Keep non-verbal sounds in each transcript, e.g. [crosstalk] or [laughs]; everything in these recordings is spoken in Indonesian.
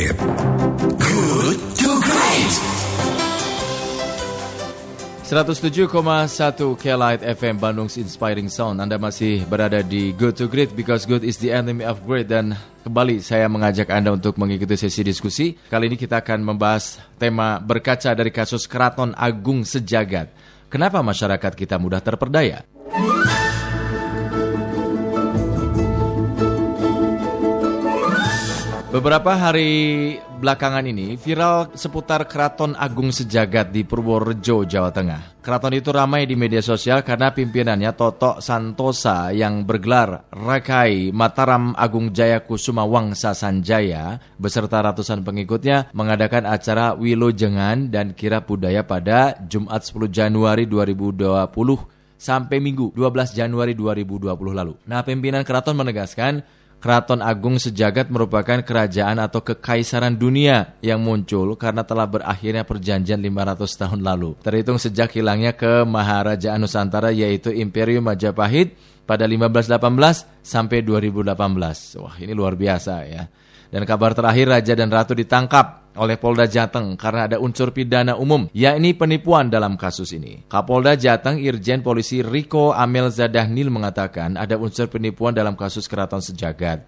Great. Good to Great. 107,1 K-Light FM Bandung's Inspiring Sound Anda masih berada di Good to Great Because good is the enemy of great Dan kembali saya mengajak Anda untuk mengikuti sesi diskusi Kali ini kita akan membahas tema berkaca dari kasus Keraton Agung Sejagat Kenapa masyarakat kita mudah terperdaya? Beberapa hari belakangan ini viral seputar Keraton Agung Sejagat di Purworejo, Jawa Tengah. Keraton itu ramai di media sosial karena pimpinannya Toto Santosa yang bergelar Rakai Mataram Agung Jaya Kusuma Wangsa Sanjaya beserta ratusan pengikutnya mengadakan acara Wilojengan dan Kirap Budaya pada Jumat 10 Januari 2020 sampai Minggu 12 Januari 2020 lalu. Nah, pimpinan keraton menegaskan Keraton Agung Sejagat merupakan kerajaan atau kekaisaran dunia yang muncul karena telah berakhirnya perjanjian 500 tahun lalu. Terhitung sejak hilangnya ke Maharajaan Nusantara yaitu Imperium Majapahit pada 1518 sampai 2018. Wah, ini luar biasa ya. Dan kabar terakhir Raja dan Ratu ditangkap oleh Polda Jateng karena ada unsur pidana umum, yakni penipuan dalam kasus ini. Kapolda Jateng Irjen Polisi Riko Amel Zadahnil mengatakan ada unsur penipuan dalam kasus keraton sejagat.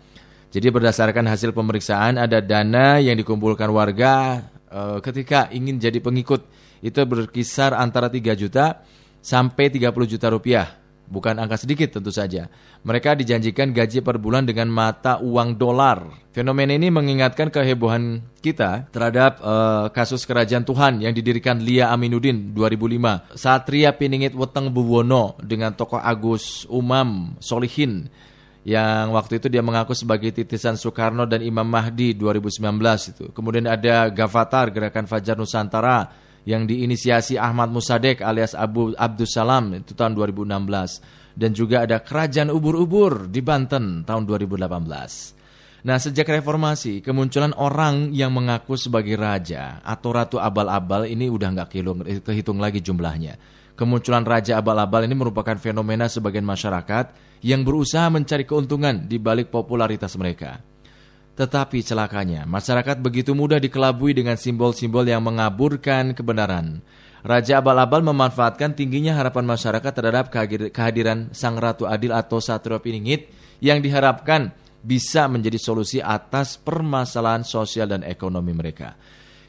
Jadi berdasarkan hasil pemeriksaan ada dana yang dikumpulkan warga e, ketika ingin jadi pengikut itu berkisar antara 3 juta sampai 30 juta rupiah Bukan angka sedikit tentu saja. Mereka dijanjikan gaji per bulan dengan mata uang dolar. Fenomena ini mengingatkan kehebohan kita terhadap uh, kasus kerajaan Tuhan yang didirikan Lia Aminuddin 2005. Satria Piningit Weteng Buwono dengan tokoh Agus Umam Solihin yang waktu itu dia mengaku sebagai titisan Soekarno dan Imam Mahdi 2019 itu. Kemudian ada Gavatar Gerakan Fajar Nusantara yang diinisiasi Ahmad Musadek alias Abu Abdus Salam itu tahun 2016 dan juga ada Kerajaan Ubur-Ubur di Banten tahun 2018. Nah, sejak reformasi, kemunculan orang yang mengaku sebagai raja atau ratu abal-abal ini udah nggak kehitung lagi jumlahnya. Kemunculan raja abal-abal ini merupakan fenomena sebagian masyarakat yang berusaha mencari keuntungan di balik popularitas mereka. Tetapi celakanya, masyarakat begitu mudah dikelabui dengan simbol-simbol yang mengaburkan kebenaran. Raja Abal-Abal memanfaatkan tingginya harapan masyarakat terhadap kehadiran Sang Ratu Adil atau Satrio Piningit yang diharapkan bisa menjadi solusi atas permasalahan sosial dan ekonomi mereka.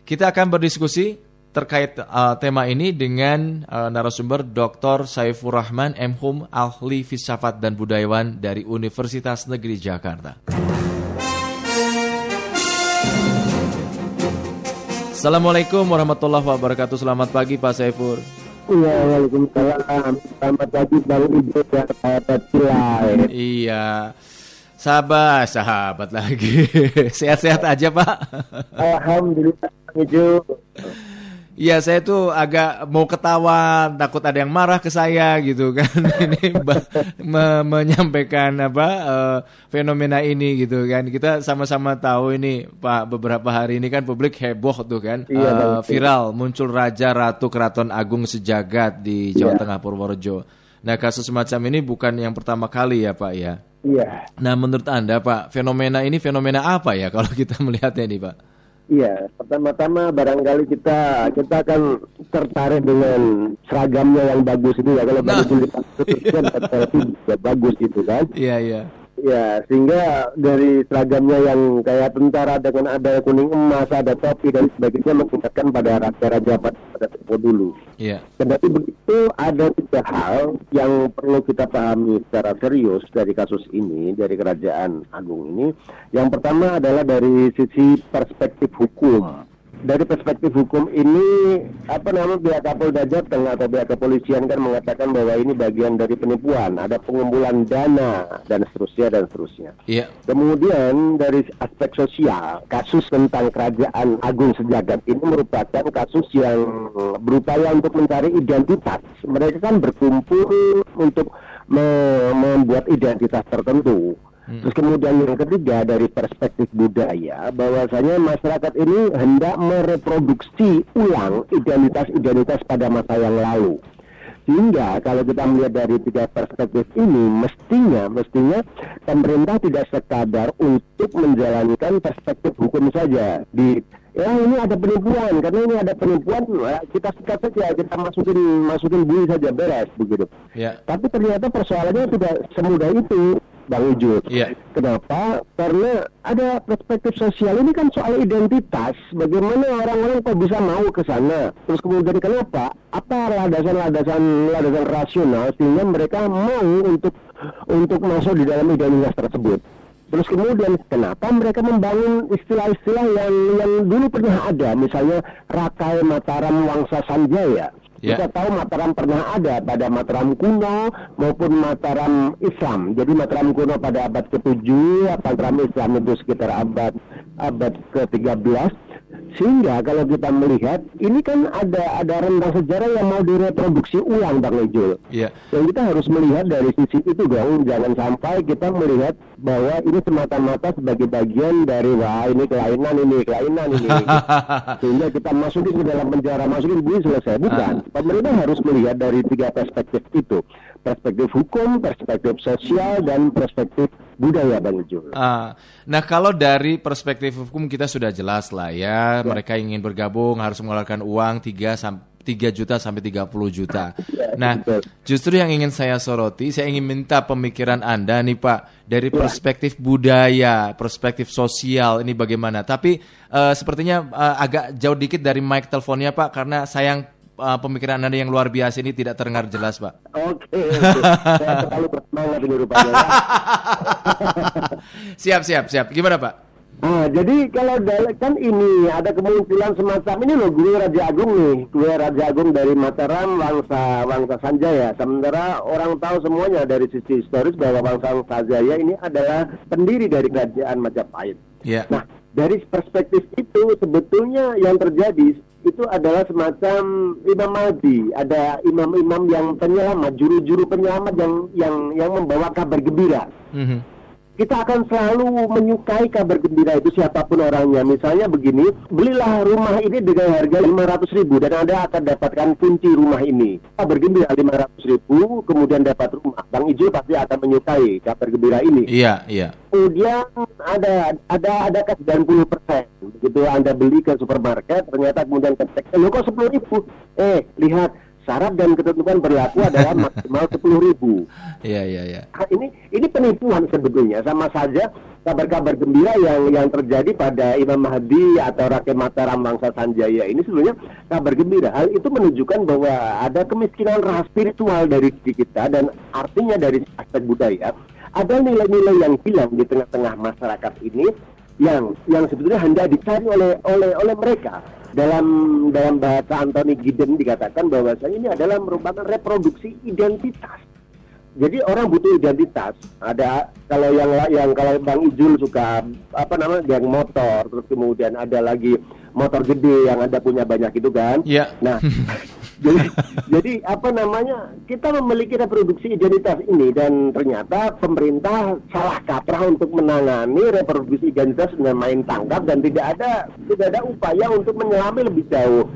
Kita akan berdiskusi terkait uh, tema ini dengan uh, narasumber Dr. Saifur Rahman M. Hum, ahli filsafat dan budayawan dari Universitas Negeri Jakarta. Assalamualaikum warahmatullahi wabarakatuh. Selamat pagi Pak Saifur. Iya, waalaikumsalam. Selamat pagi Bang Ibu dan sahabat Iya. Sahabat, sahabat lagi. [laughs] Sehat-sehat aja Pak. Alhamdulillah, Ibu. Iya saya tuh agak mau ketawa takut ada yang marah ke saya gitu kan [laughs] ini me menyampaikan apa uh, fenomena ini gitu kan kita sama-sama tahu ini Pak beberapa hari ini kan publik heboh tuh kan iya, uh, viral muncul raja ratu keraton agung sejagat di Jawa iya. Tengah Purworejo. Nah kasus semacam ini bukan yang pertama kali ya Pak ya. Iya. Nah menurut anda Pak fenomena ini fenomena apa ya kalau kita [laughs] melihatnya nih Pak? Iya, pertama-tama barangkali kita kita akan tertarik dengan seragamnya yang bagus itu ya. Kalau nah, bagus itu kan bagus gitu kan. Iya, iya. Ya, sehingga dari seragamnya yang kayak tentara dengan ada kuning emas, ada topi dan sebagainya mengingatkan pada raja-raja pada tempo dulu. Iya. Kendati begitu ada tiga hal yang perlu kita pahami secara serius dari kasus ini, dari kerajaan agung ini. Yang pertama adalah dari sisi perspektif hukum dari perspektif hukum ini apa namanya pihak Kapolda Jateng atau pihak kepolisian kan mengatakan bahwa ini bagian dari penipuan, ada pengumpulan dana dan seterusnya dan seterusnya. Iya. Kemudian dari aspek sosial, kasus tentang kerajaan agung sejagat ini merupakan kasus yang berupaya untuk mencari identitas. Mereka kan berkumpul untuk membuat identitas tertentu. Hmm. Terus kemudian yang ketiga dari perspektif budaya bahwasanya masyarakat ini hendak mereproduksi ulang identitas-identitas pada masa yang lalu. Sehingga kalau kita melihat dari tiga perspektif ini, mestinya mestinya pemerintah tidak sekadar untuk menjalankan perspektif hukum saja di ya ini ada penipuan karena ini ada penipuan ya, kita sikat saja kita masukin masukin bui saja beres begitu. Ya. Tapi ternyata persoalannya tidak semudah itu. Bang Ujul. Iya. Kenapa? Karena ada perspektif sosial ini kan soal identitas. Bagaimana orang-orang kok bisa mau ke sana? Terus kemudian kenapa? Apa landasan-landasan landasan rasional sehingga mereka mau untuk untuk masuk di dalam identitas tersebut? Terus kemudian kenapa mereka membangun istilah-istilah yang yang dulu pernah ada, misalnya Rakai Mataram Wangsa Sanjaya. Ya. Kita tahu Mataram pernah ada pada Mataram kuno maupun Mataram Islam. Jadi Mataram kuno pada abad ke-7, Mataram Islam itu sekitar abad abad ke-13. Sehingga kalau kita melihat ini kan ada ada rentang sejarah yang mau direproduksi ulang Bang Ejul. Iya. Dan kita harus melihat dari sisi itu dong, jangan sampai kita melihat bahwa ini semata-mata sebagai bagian dari wah ini kelainan ini kelainan ini. [laughs] Sehingga kita masukin ke dalam penjara, masukin bui selesai. Bukan. Pemerintah harus melihat dari tiga perspektif itu. Perspektif hukum, perspektif sosial, dan perspektif budaya Bang Ejul. Ah, nah kalau dari perspektif hukum kita sudah jelas lah ya, mereka ingin bergabung harus mengeluarkan uang 3 sampai 3 juta sampai 30 juta. [laughs] Nah, betul. justru yang ingin saya soroti, saya ingin minta pemikiran Anda nih Pak dari perspektif budaya, perspektif sosial ini bagaimana. Tapi eh, sepertinya eh, agak jauh dikit dari mic teleponnya Pak karena sayang eh, pemikiran Anda yang luar biasa ini tidak terdengar jelas Pak. Oke, oke. saya terlalu bersemangat ini rupanya. ya. [laughs] siap, siap, siap. Gimana Pak? Ah, jadi kalau dal- kan ini ada kemunculan semacam ini loh Guru Raja Agung nih, Guru Raja Agung dari Mataram, Wangsa Wangsa Sanjaya. Sementara orang tahu semuanya dari sisi historis bahwa Wangsa Sanjaya ini adalah pendiri dari kerajaan Majapahit. Ya. Nah, dari perspektif itu sebetulnya yang terjadi itu adalah semacam Imam Mahdi, ada imam-imam yang penyelamat, juru-juru penyelamat yang yang yang membawa kabar gembira Mhm. Kita akan selalu menyukai kabar gembira itu siapa pun orangnya. Misalnya begini, belilah rumah ini dengan harga 500 ribu dan Anda akan dapatkan kunci rumah ini. Kabar gembira 500 ribu, kemudian dapat rumah. Bang Ijo pasti akan menyukai kabar gembira ini. Iya, iya. Kemudian ada ada ada ke 90 persen. Begitu Anda beli ke supermarket, ternyata kemudian kecek, lo kok 10 ribu? Eh, lihat syarat dan ketentuan berlaku adalah [laughs] maksimal 10 ribu. Iya, iya, iya. Ah, ini ini penipuan sebetulnya sama saja kabar-kabar gembira yang yang terjadi pada Imam Mahdi atau Rakyat Mataram Bangsa Sanjaya ini sebenarnya kabar gembira. Hal itu menunjukkan bahwa ada kemiskinan ras spiritual dari diri kita dan artinya dari aspek budaya ada nilai-nilai yang hilang di tengah-tengah masyarakat ini yang yang sebetulnya hendak dicari oleh oleh oleh mereka dalam dalam bahasa Anthony Giddens dikatakan bahwasanya ini adalah merupakan reproduksi identitas jadi orang butuh identitas. Ada kalau yang yang kalau Bang Ijul suka apa namanya geng motor, terus kemudian ada lagi motor gede yang ada punya banyak itu kan. Iya. Nah, [laughs] jadi, [laughs] jadi apa namanya kita memiliki reproduksi identitas ini dan ternyata pemerintah salah kaprah untuk menangani reproduksi identitas dengan main tangkap dan tidak ada tidak ada upaya untuk menyelami lebih jauh.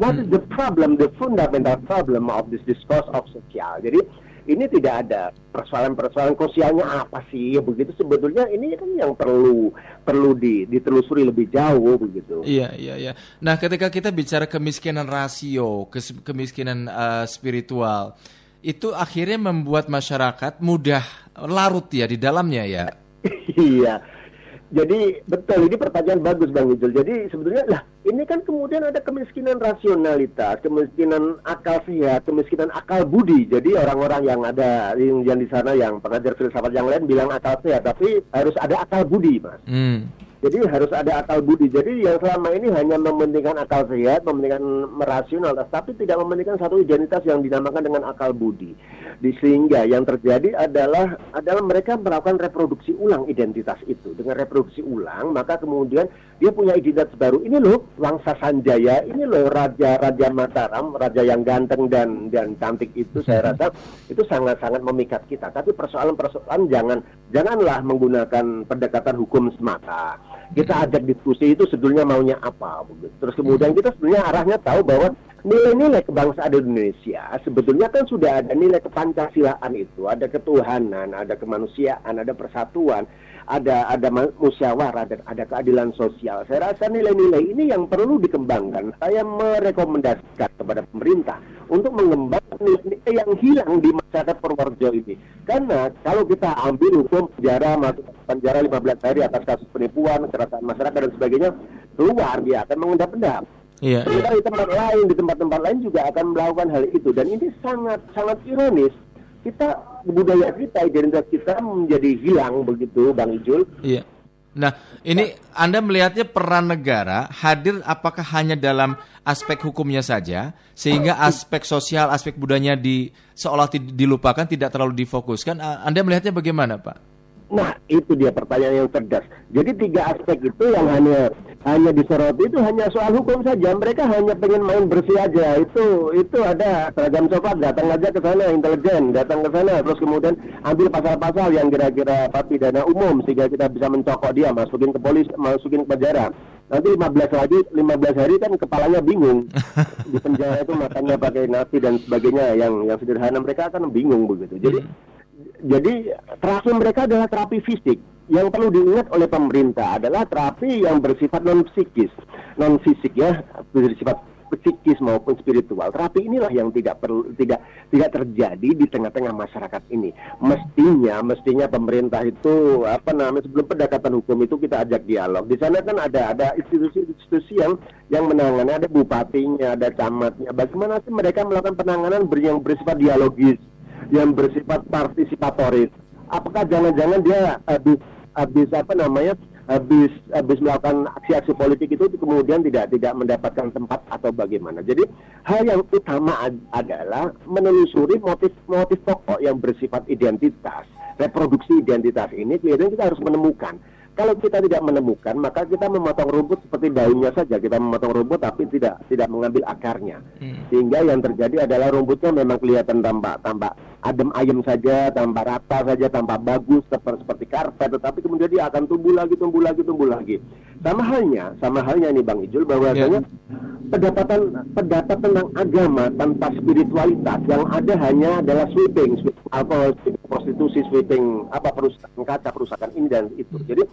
What is the problem, the fundamental problem of this discourse of social? Jadi ini tidak ada persoalan-persoalan sosialnya apa sih ya begitu sebetulnya ini kan yang perlu perlu di, ditelusuri lebih jauh begitu. Iya, iya, iya. Nah, ketika kita bicara kemiskinan rasio, kemiskinan eh, spiritual, itu akhirnya membuat masyarakat mudah larut ya di dalamnya ya. [laughs] iya. Jadi betul ini pertanyaan bagus Bang Ijul. Jadi sebetulnya lah ini kan kemudian ada kemiskinan rasionalitas, kemiskinan akal sehat, kemiskinan akal budi. Jadi orang-orang yang ada yang, yang di sana yang pengajar filsafat yang lain bilang akal sehat, tapi harus ada akal budi, Mas. Hmm. Jadi harus ada akal budi. Jadi yang selama ini hanya mementingkan akal sehat, mementingkan merasionalitas, tapi tidak mementingkan satu identitas yang dinamakan dengan akal budi. Di sehingga yang terjadi adalah adalah mereka melakukan reproduksi ulang identitas itu. Dengan reproduksi ulang, maka kemudian dia punya identitas baru. Ini loh Wangsa Sanjaya, ini loh Raja Raja Mataram, raja yang ganteng dan dan cantik itu saya rasa itu sangat-sangat memikat kita. Tapi persoalan-persoalan jangan janganlah menggunakan pendekatan hukum semata. Kita ajak diskusi itu sebetulnya maunya apa begitu. Terus kemudian kita sebenarnya arahnya tahu bahwa nilai-nilai kebangsaan Indonesia sebetulnya kan sudah ada nilai kepancasilaan itu, ada ketuhanan, ada kemanusiaan, ada persatuan, ada ada musyawarah dan ada keadilan sosial. Saya rasa nilai-nilai ini yang perlu dikembangkan. Saya merekomendasikan kepada pemerintah untuk mengembangkan nilai-nilai yang hilang di masyarakat Purworejo ini. Karena kalau kita ambil hukum penjara masuk penjara 15 hari atas kasus penipuan, kekerasan masyarakat dan sebagainya, keluar dia akan mengendap-endap Iya, iya. di tempat lain, di tempat-tempat lain juga akan melakukan hal itu dan ini sangat sangat ironis. Kita budaya kita, identitas kita menjadi hilang begitu, Bang Ijul. Iya. Nah, ini Anda melihatnya peran negara hadir apakah hanya dalam aspek hukumnya saja sehingga aspek sosial, aspek budayanya di seolah dilupakan, tidak terlalu difokuskan. Anda melihatnya bagaimana, Pak? Nah, itu dia pertanyaan yang cerdas. Jadi tiga aspek itu yang hanya hanya disoroti itu hanya soal hukum saja. Mereka hanya pengen main bersih aja. Itu itu ada seragam coklat datang aja ke sana intelijen, datang ke sana terus kemudian ambil pasal-pasal yang kira-kira apa pidana umum sehingga kita bisa mencokok dia, masukin ke polis, masukin ke penjara. Nanti 15 lagi 15 hari kan kepalanya bingung. [laughs] Di penjara itu makannya pakai nasi dan sebagainya yang yang sederhana mereka akan bingung begitu. Jadi jadi terapi mereka adalah terapi fisik. Yang perlu diingat oleh pemerintah adalah terapi yang bersifat non psikis, non fisik ya, bersifat psikis maupun spiritual. Terapi inilah yang tidak perlu tidak tidak terjadi di tengah-tengah masyarakat ini. Mestinya mestinya pemerintah itu apa namanya sebelum pendekatan hukum itu kita ajak dialog. Di sana kan ada ada institusi-institusi yang yang menangani ada bupatinya, ada camatnya. Bagaimana sih mereka melakukan penanganan yang bersifat dialogis? Yang bersifat partisipatoris. Apakah jangan-jangan dia habis habis apa namanya habis habis melakukan aksi-aksi politik itu kemudian tidak tidak mendapatkan tempat atau bagaimana. Jadi hal yang utama ad adalah menelusuri motif-motif pokok yang bersifat identitas, reproduksi identitas ini. Kemudian kita harus menemukan kalau kita tidak menemukan, maka kita memotong rumput seperti daunnya saja. Kita memotong rumput tapi tidak tidak mengambil akarnya. Hmm. Sehingga yang terjadi adalah rumputnya memang kelihatan tampak tampak adem ayem saja, tampak rata saja, tampak bagus seperti, seperti karpet, tetapi kemudian dia akan tumbuh lagi, tumbuh lagi, tumbuh lagi. Sama halnya, sama halnya ini Bang Ijul bahwasanya yeah. pendapatan pendapat tentang agama tanpa spiritualitas yang ada hanya adalah sweeping, sweeping alkohol, prostitusi, sweeping apa perusahaan kaca, perusahaan ini dan itu. Jadi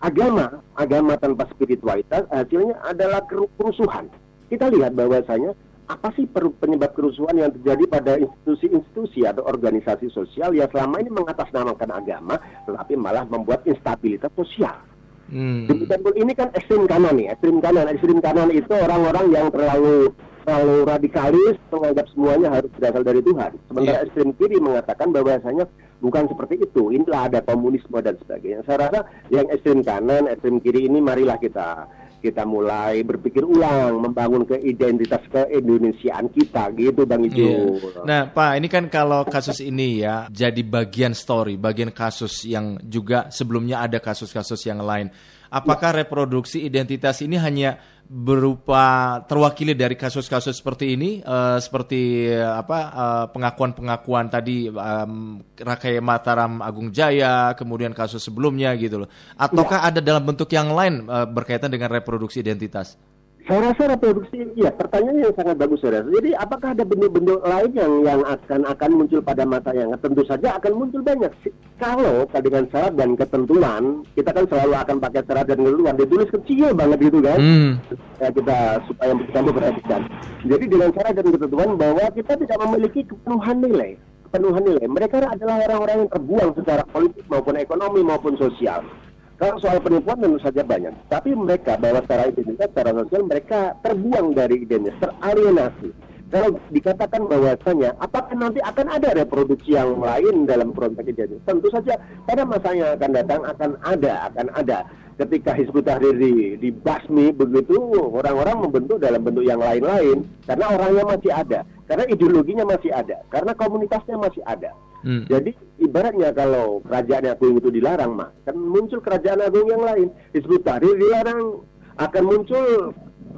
agama, agama tanpa spiritualitas hasilnya adalah kerusuhan. Kita lihat bahwasanya apa sih penyebab kerusuhan yang terjadi pada institusi-institusi atau organisasi sosial yang selama ini mengatasnamakan agama, tetapi malah membuat instabilitas sosial. Hmm. Demikian pun ini kan ekstrim kanan nih, ekstrim kanan. Ekstrim kanan itu orang-orang yang terlalu terlalu radikalis menganggap semuanya harus berasal dari Tuhan. Sementara yeah. ekstrim kiri mengatakan bahwasanya bukan seperti itu. Inilah ada komunisme dan sebagainya. Saya rasa yang ekstrim kanan, ekstrim kiri ini marilah kita kita mulai berpikir ulang membangun ke identitas keindonesiaan kita gitu Bang Ijo. Yeah. Nah, Pak, ini kan kalau kasus ini ya jadi bagian story, bagian kasus yang juga sebelumnya ada kasus-kasus yang lain. Apakah reproduksi identitas ini hanya berupa terwakili dari kasus-kasus seperti ini, uh, seperti uh, apa uh, pengakuan-pengakuan tadi um, Rakai Mataram Agung Jaya, kemudian kasus sebelumnya gitu loh, ataukah ya. ada dalam bentuk yang lain uh, berkaitan dengan reproduksi identitas? Saya rasa reproduksi, ya pertanyaan yang sangat bagus saya rasa. Jadi apakah ada bentuk-bentuk lain yang yang akan akan muncul pada masa yang tentu saja akan muncul banyak. Kalau dengan syarat dan ketentuan, kita kan selalu akan pakai syarat dan ketentuan. Ditulis kecil banget gitu kan. Hmm. Ya, kita supaya kita memperhatikan. Jadi dengan syarat dan ketentuan bahwa kita tidak memiliki kepenuhan nilai kepenuhan nilai. Mereka adalah orang-orang yang terbuang secara politik maupun ekonomi maupun sosial. Kalau soal penipuan tentu saja banyak, tapi mereka bahwa secara identitas, secara sosial mereka terbuang dari identitas, teralienasi. Kalau dikatakan bahwasanya, apakah nanti akan ada reproduksi yang lain dalam konteks identitas? Tentu saja pada masa yang akan datang akan ada, akan ada. Ketika Hizbut Tahrir di, dibasmi begitu, orang-orang membentuk dalam bentuk yang lain-lain, karena orangnya masih ada, karena ideologinya masih ada, karena komunitasnya masih ada. Hmm. Jadi ibaratnya kalau kerajaan agung itu dilarang, mah kan muncul kerajaan agung yang lain. Hizbut Tahrir dilarang, akan muncul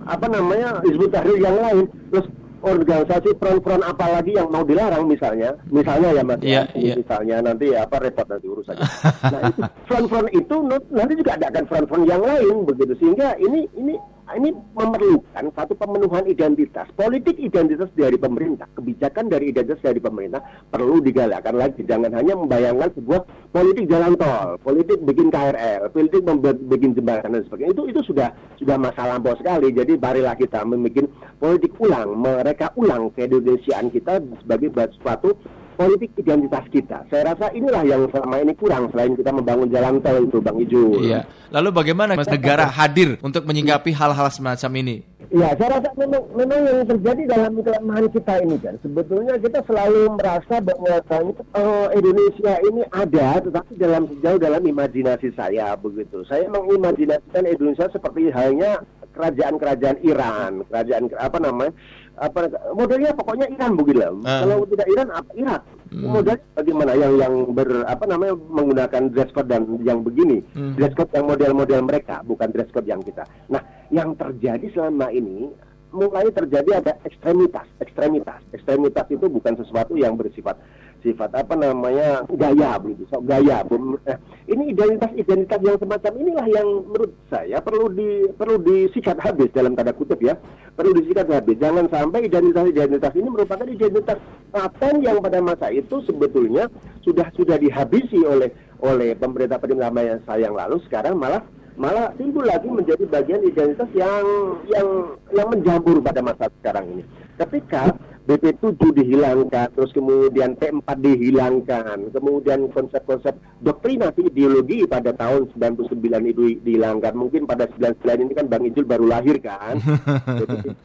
apa namanya Hizbut Tahrir yang lain. Terus organisasi front-front apa lagi yang mau dilarang misalnya, misalnya ya mas, ya, iya. misalnya nanti apa repot nanti urusannya. nah itu front-front itu nanti juga ada akan front-front yang lain begitu sehingga ini ini ini memerlukan satu pemenuhan identitas. Politik identitas dari pemerintah kebijakan dari identitas dari pemerintah perlu digalakkan lagi. Jangan hanya membayangkan sebuah politik jalan tol politik bikin KRL politik bikin jembatan dan sebagainya. Itu itu sudah sudah masa lampau sekali. Jadi marilah kita membuat politik ulang mereka ulang keindonesiaan kita sebagai suatu politik identitas kita. Saya rasa inilah yang selama ini kurang selain kita membangun jalan tol itu Bang Ijul. Iya. Lalu bagaimana Mas negara hadir untuk menyingkapi hal-hal semacam ini? Ya, saya rasa memang memang yang terjadi dalam kelemahan kita ini kan sebetulnya kita selalu merasa bahwa uh, Indonesia ini ada tetapi dalam sejauh dalam imajinasi saya begitu. Saya mengimajinasikan Indonesia seperti halnya kerajaan-kerajaan Iran, kerajaan apa namanya? Apa modelnya pokoknya Iran begitu lah. Uh. Kalau tidak Iran apa Irak. Hmm. Modelnya bagaimana yang yang ber apa namanya menggunakan dress code dan yang begini. Hmm. Dress code yang model-model mereka, bukan dress code yang kita. Nah, yang terjadi selama ini mulai terjadi ada ekstremitas, ekstremitas. Ekstremitas itu bukan sesuatu yang bersifat sifat apa namanya gaya begitu, so, gaya. Eh, ini identitas-identitas yang semacam inilah yang menurut saya perlu di perlu disikat habis dalam tanda kutip ya, perlu disikat habis. Jangan sampai identitas-identitas ini merupakan identitas paten yang pada masa itu sebetulnya sudah sudah dihabisi oleh oleh pemerintah pemerintah saya yang lalu sekarang malah malah timbul lagi menjadi bagian identitas yang yang yang menjambur pada masa sekarang ini. Ketika BP7 dihilangkan, terus kemudian P4 dihilangkan, kemudian konsep-konsep doktrinasi ideologi pada tahun 99 itu dihilangkan. Mungkin pada 99 ini kan Bang Ijul baru lahir kan. [laughs] jadi,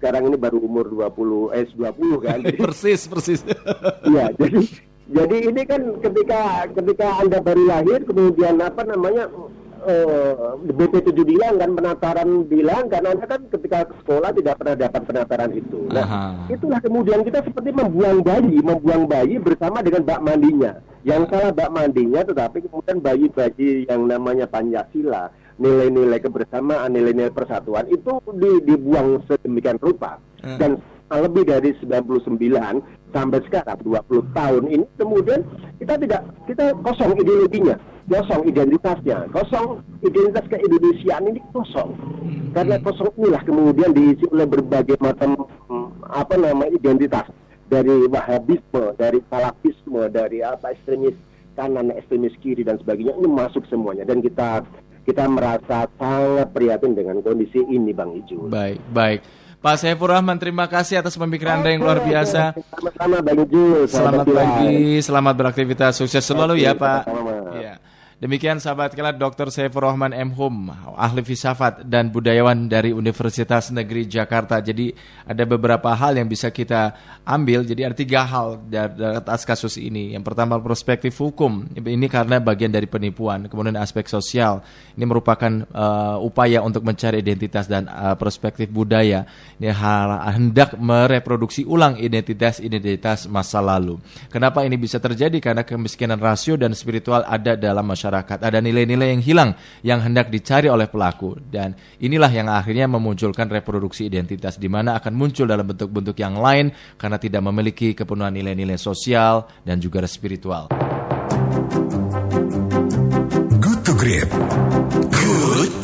sekarang ini baru umur 20 eh 20 kan. Jadi, [laughs] persis, persis. [laughs] Iya, jadi jadi ini kan ketika ketika Anda baru lahir kemudian apa namanya uh, BP7 kan penataran bilang karena anda kan ketika sekolah tidak pernah dapat penataran itu. Nah, Aha. itulah kemudian kita seperti membuang bayi, membuang bayi bersama dengan bak mandinya. Yang salah bak mandinya, tetapi kemudian bayi-bayi yang namanya Pancasila, nilai-nilai kebersamaan, nilai-nilai persatuan itu di, dibuang sedemikian rupa. Hmm. Dan lebih dari 99 sampai sekarang 20 tahun ini kemudian kita tidak kita kosong ideologinya kosong identitasnya kosong identitas keindonesiaan ini kosong karena hmm. kosong inilah kemudian diisi oleh berbagai macam apa nama identitas dari wahabisme dari salafisme dari apa ekstremis kanan ekstremis kiri dan sebagainya ini masuk semuanya dan kita kita merasa sangat prihatin dengan kondisi ini Bang Iju. Baik, baik. Pak Saifur Rahman, terima kasih atas pemikiran Anda yang luar biasa. Sama-sama Bang Iju. Selamat, selamat pagi, selamat beraktivitas, sukses selalu ya Pak. Demikian sahabat kelat Dr. Saifur Rahman M. Hum, ahli filsafat dan budayawan dari Universitas Negeri Jakarta. Jadi ada beberapa hal yang bisa kita ambil. Jadi ada tiga hal dari atas kasus ini. Yang pertama perspektif hukum. Ini karena bagian dari penipuan. Kemudian aspek sosial. Ini merupakan uh, upaya untuk mencari identitas dan uh, perspektif budaya. Ini hal hendak mereproduksi ulang identitas-identitas masa lalu. Kenapa ini bisa terjadi? Karena kemiskinan rasio dan spiritual ada dalam masyarakat masyarakat. Ada nilai-nilai yang hilang yang hendak dicari oleh pelaku dan inilah yang akhirnya memunculkan reproduksi identitas di mana akan muncul dalam bentuk-bentuk yang lain karena tidak memiliki kepenuhan nilai-nilai sosial dan juga spiritual. Good to great. Good.